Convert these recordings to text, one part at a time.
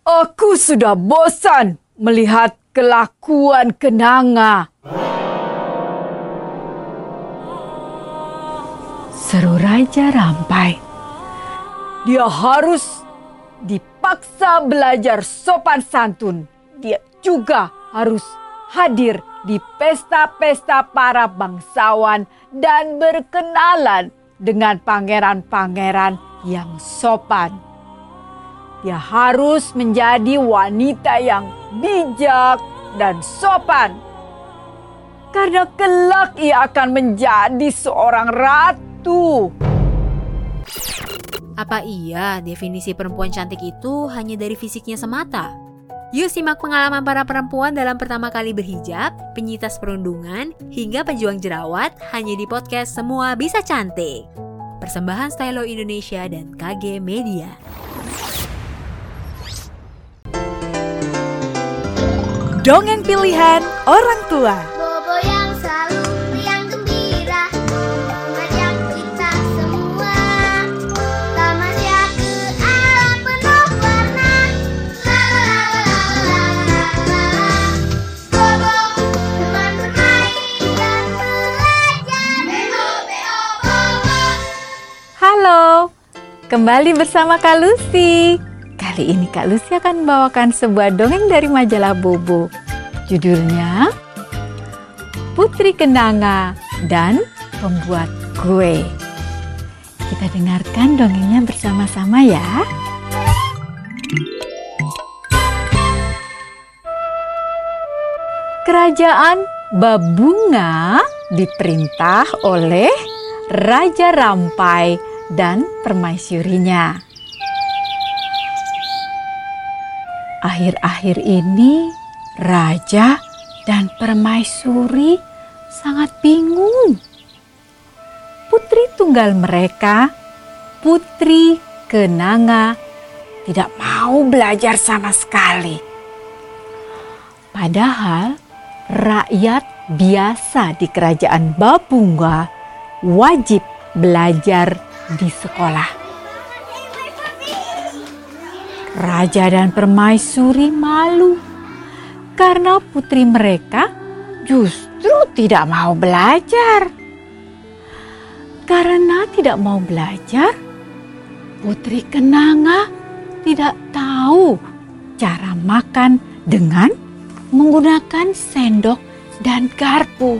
Aku sudah bosan melihat kelakuan kenanga. Seru Raja Rampai. Dia harus dipaksa belajar sopan santun. Dia juga harus hadir di pesta-pesta para bangsawan dan berkenalan dengan pangeran-pangeran yang sopan. Dia harus menjadi wanita yang bijak dan sopan. Karena kelak ia akan menjadi seorang ratu. Apa iya definisi perempuan cantik itu hanya dari fisiknya semata? Yuk simak pengalaman para perempuan dalam pertama kali berhijab, penyitas perundungan, hingga pejuang jerawat hanya di podcast Semua Bisa Cantik. Persembahan Stylo Indonesia dan KG Media. Dongeng pilihan orang tua. Bobo yang selalu riang gembira Mengajak kita semua. Tamasya ke alam penuh warna. La la la la la la Bobo teman bermain dan belajar. Beo beo bobo. Halo, kembali bersama Kak Kali ini Kak Lucy akan membawakan sebuah dongeng dari majalah Bobo. Judulnya Putri Kenanga dan Pembuat Kue. Kita dengarkan dongengnya bersama-sama ya. Kerajaan Babunga diperintah oleh Raja Rampai dan permaisurinya. Akhir-akhir ini, raja dan permaisuri sangat bingung. Putri tunggal mereka, Putri Kenanga, tidak mau belajar sama sekali. Padahal rakyat biasa di kerajaan Babunga wajib belajar di sekolah. Raja dan permaisuri malu karena putri mereka justru tidak mau belajar. Karena tidak mau belajar, putri Kenanga tidak tahu cara makan dengan menggunakan sendok dan garpu.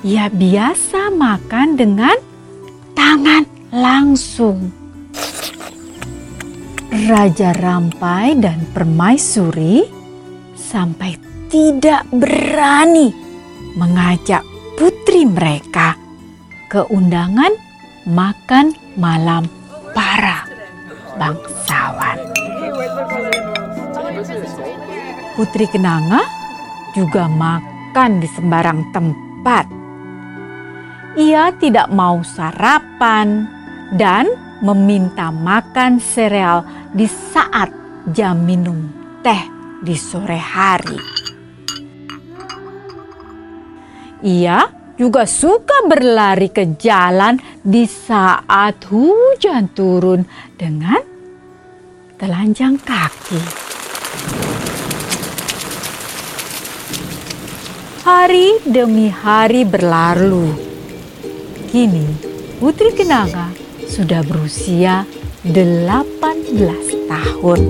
Ia biasa makan dengan tangan langsung. Raja Rampai dan Permaisuri sampai tidak berani mengajak putri mereka ke undangan makan malam para bangsawan. Putri Kenanga juga makan di sembarang tempat. Ia tidak mau sarapan dan meminta makan sereal di saat jam minum teh di sore hari. Ia juga suka berlari ke jalan di saat hujan turun dengan telanjang kaki. Hari demi hari berlalu. Kini Putri Kenanga sudah berusia 18 tahun.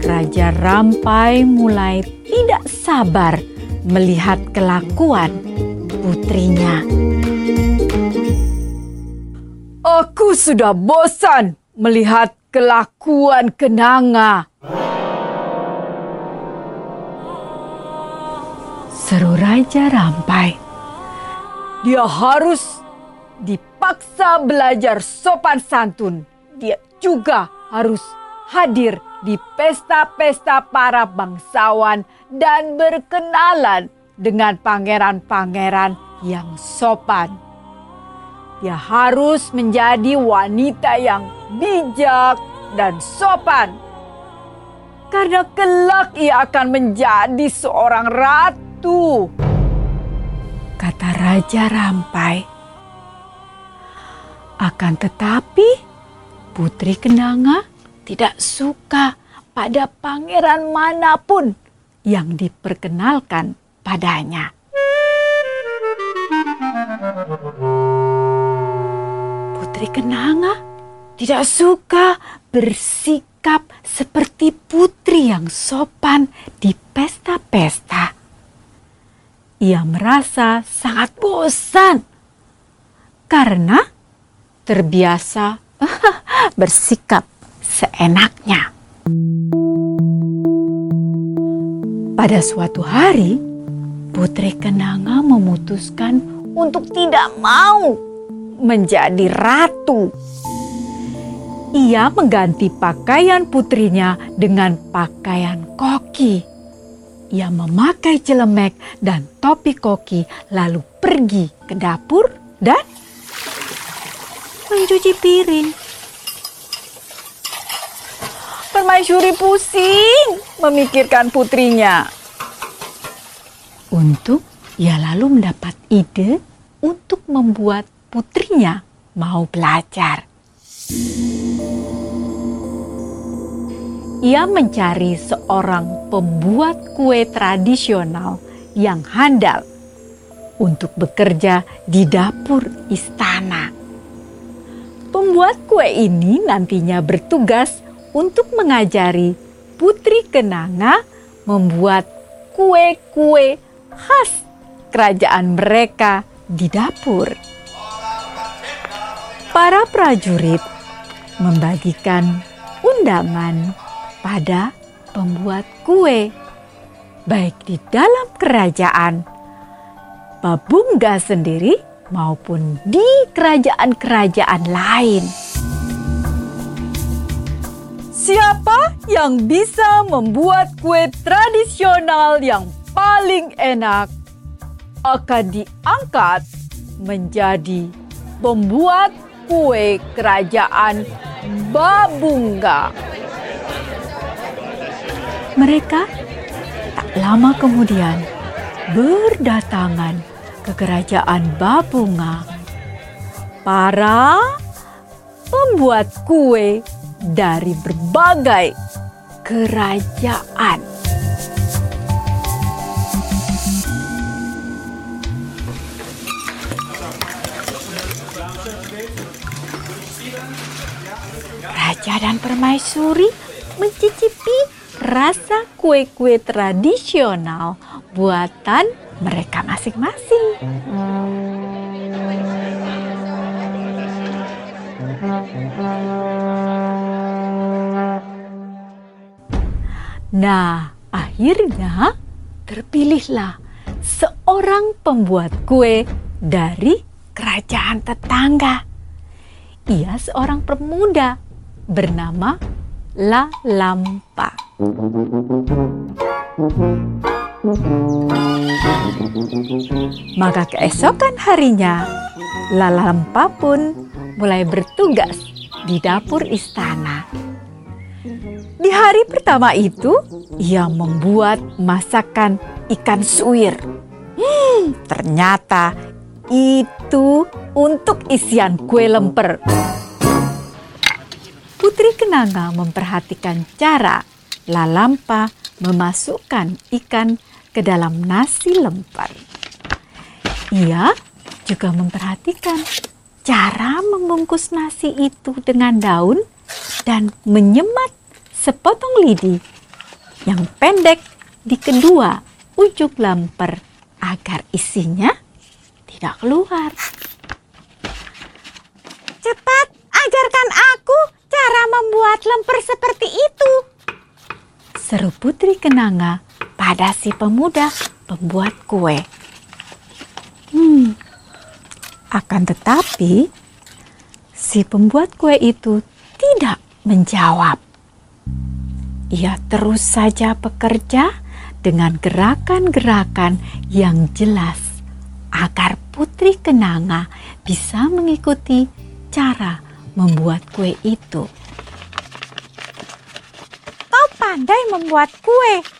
Raja Rampai mulai tidak sabar melihat kelakuan putrinya. Aku sudah bosan melihat kelakuan kenanga. Seru Raja Rampai. Dia harus dipaksa belajar sopan santun. Dia juga harus hadir di pesta-pesta para bangsawan dan berkenalan dengan pangeran-pangeran yang sopan. Dia harus menjadi wanita yang bijak dan sopan. Karena kelak ia akan menjadi seorang ratu. kata Raja Rampai. Akan tetapi, Putri Kenanga tidak suka pada pangeran mana pun yang diperkenalkan padanya. Putri Kenanga tidak suka bersikap seperti putri yang sopan di pesta-pesta. Ia merasa sangat bosan karena terbiasa bersikap seenaknya. Pada suatu hari, Putri Kenanga memutuskan untuk tidak mau menjadi ratu. Ia mengganti pakaian putrinya dengan pakaian koki. Ia memakai celemek dan topi koki lalu pergi ke dapur dan mencuci piring. Permaisuri pusing memikirkan putrinya. Untuk ia lalu mendapat ide untuk membuat putrinya mau belajar. Ia mencari seorang pembuat kue tradisional yang handal untuk bekerja di dapur istana. Pembuat kue ini nantinya bertugas untuk mengajari Putri Kenanga membuat kue-kue khas kerajaan mereka di dapur. Para prajurit membagikan undangan pada pembuat kue, baik di dalam kerajaan Babungga sendiri maupun di kerajaan-kerajaan lain. Siapa yang bisa membuat kue tradisional yang paling enak akan diangkat menjadi pembuat kue kerajaan Babungga. Mereka tak lama kemudian berdatangan ke kerajaan Babunga. Para pembuat kue dari berbagai kerajaan. Raja dan permaisuri mencicipi rasa kue-kue tradisional buatan mereka masing-masing. Nah, akhirnya terpilihlah seorang pembuat kue dari kerajaan tetangga. Ia seorang pemuda bernama La Lampa. Maka keesokan harinya, La Lampa pun mulai bertugas di dapur istana. Di hari pertama itu, ia membuat masakan ikan suwir. Hmm, ternyata itu untuk isian kue lemper. Putri Kenanga memperhatikan cara Lalampa memasukkan ikan ke dalam nasi lemper. Ia juga memperhatikan cara membungkus nasi itu dengan daun dan menyemat sepotong lidi yang pendek di kedua ujung lemper agar isinya tidak keluar. Cepat ajarkan aku cara membuat lemper seperti itu. Seru Putri Kenanga pada si pemuda pembuat kue. Hmm, akan tetapi si pembuat kue itu tidak menjawab. Ia terus saja bekerja dengan gerakan-gerakan yang jelas agar Putri Kenanga bisa mengikuti cara membuat kue itu. Kau pandai membuat kue,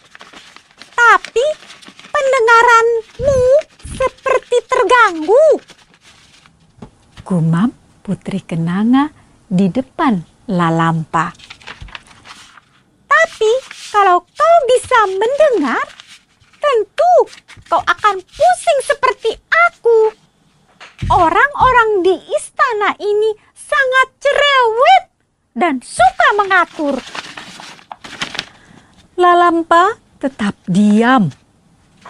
tapi pendengaranmu seperti terganggu. Gumam Putri Kenanga di depan Lalampa. Tapi kalau kau bisa mendengar, tentu kau akan pusing seperti aku. Orang-orang di istana ini sangat cerewet dan suka mengatur. Lalampa tetap diam,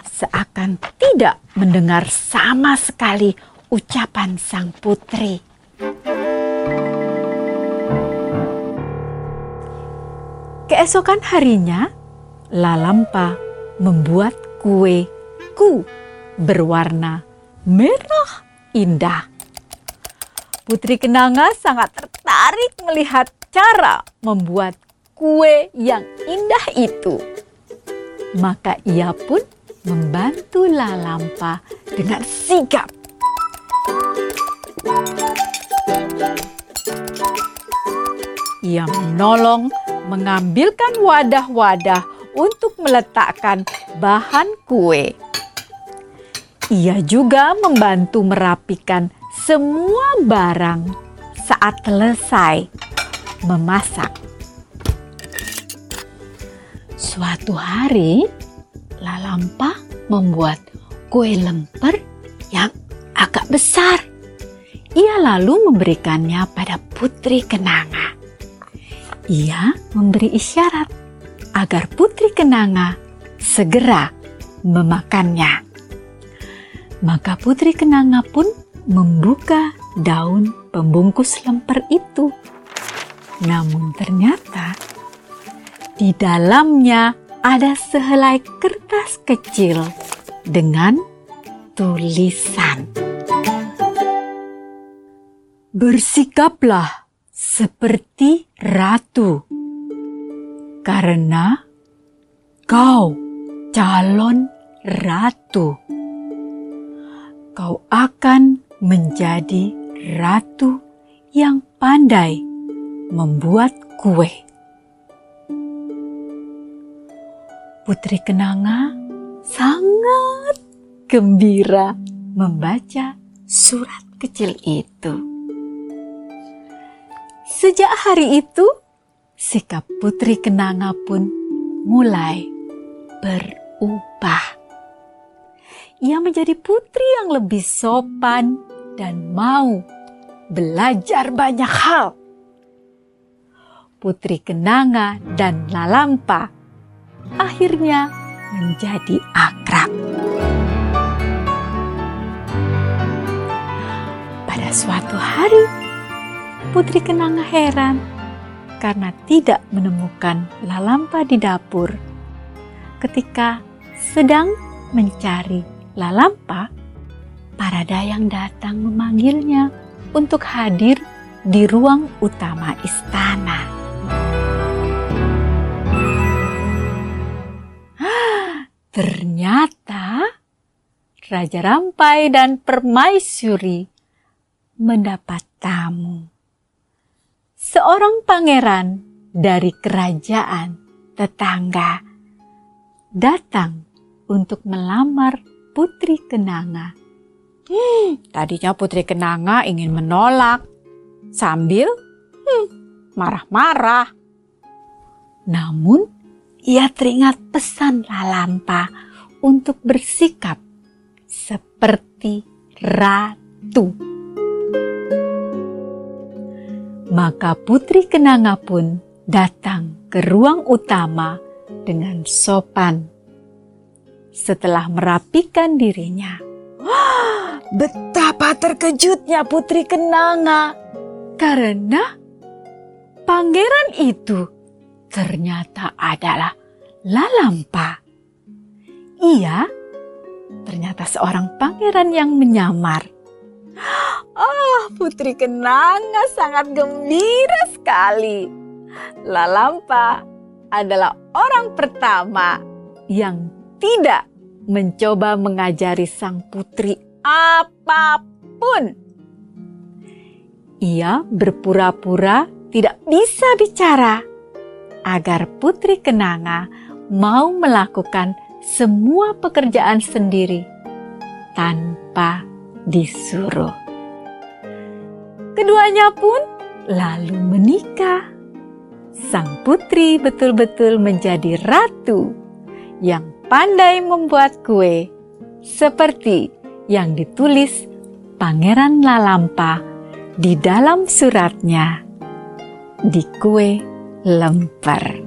seakan tidak mendengar sama sekali ucapan sang putri. Keesokan harinya, Lalampa membuat kue ku berwarna merah indah. Putri Kenanga sangat tertarik melihat cara membuat kue yang indah itu. Maka ia pun membantu Lalampa dengan sigap. Ia menolong mengambilkan wadah-wadah untuk meletakkan bahan kue. Ia juga membantu merapikan semua barang saat selesai memasak. Suatu hari, Lalampa membuat kue lemper yang agak besar. Ia lalu memberikannya pada Putri Kenanga. Ia memberi isyarat agar Putri Kenanga segera memakannya. Maka Putri Kenanga pun membuka daun pembungkus lemper itu. Namun ternyata di dalamnya ada sehelai kertas kecil dengan tulisan. Bersikaplah seperti ratu, karena kau calon ratu. Kau akan menjadi ratu yang pandai membuat kue. Putri Kenanga sangat gembira membaca surat kecil itu. Sejak hari itu, sikap Putri Kenanga pun mulai berubah. Ia menjadi putri yang lebih sopan dan mau belajar banyak hal. Putri Kenanga dan Lalampa akhirnya menjadi akrab. Pada suatu hari, Putri Kenanga heran karena tidak menemukan Lalampa di dapur. Ketika sedang mencari Lalampa, para dayang datang memanggilnya untuk hadir di ruang utama istana. Ternyata Raja Rampai dan Permaisuri mendapat tamu. Seorang pangeran dari kerajaan tetangga datang untuk melamar Putri Kenanga. Hmm, tadinya Putri Kenanga ingin menolak sambil hmm, marah-marah. Namun ia teringat pesan Lalampa untuk bersikap seperti ratu. Maka Putri Kenanga pun datang ke ruang utama dengan sopan. Setelah merapikan dirinya, betapa terkejutnya Putri Kenanga karena pangeran itu ternyata adalah Lalampa. Ia ternyata seorang pangeran yang menyamar. Oh, Putri Kenanga sangat gembira sekali. Lalampa adalah orang pertama yang tidak mencoba mengajari sang putri apa pun. Ia berpura-pura tidak bisa bicara agar Putri Kenanga mau melakukan semua pekerjaan sendiri tanpa disuruh. Keduanya pun lalu menikah. Sang putri betul-betul menjadi ratu yang pandai membuat kue, seperti yang ditulis Pangeran Lalampa di dalam suratnya di kue lemper.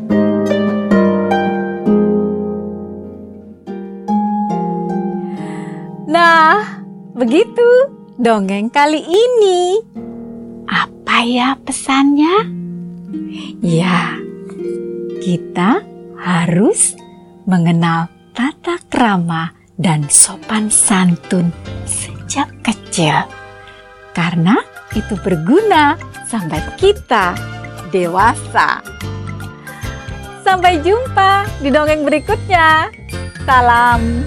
Nah, begitu dongeng kali ini. Apa ya pesannya? Ya, kita harus mengenal tata krama dan sopan santun sejak kecil. Karena itu berguna sampai kita dewasa. Sampai jumpa di dongeng berikutnya. Salam.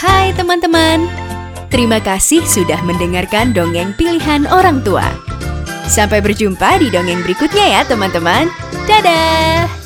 Hai teman-teman, terima kasih sudah mendengarkan dongeng pilihan orang tua. Sampai berjumpa di dongeng berikutnya ya teman-teman. Dadah!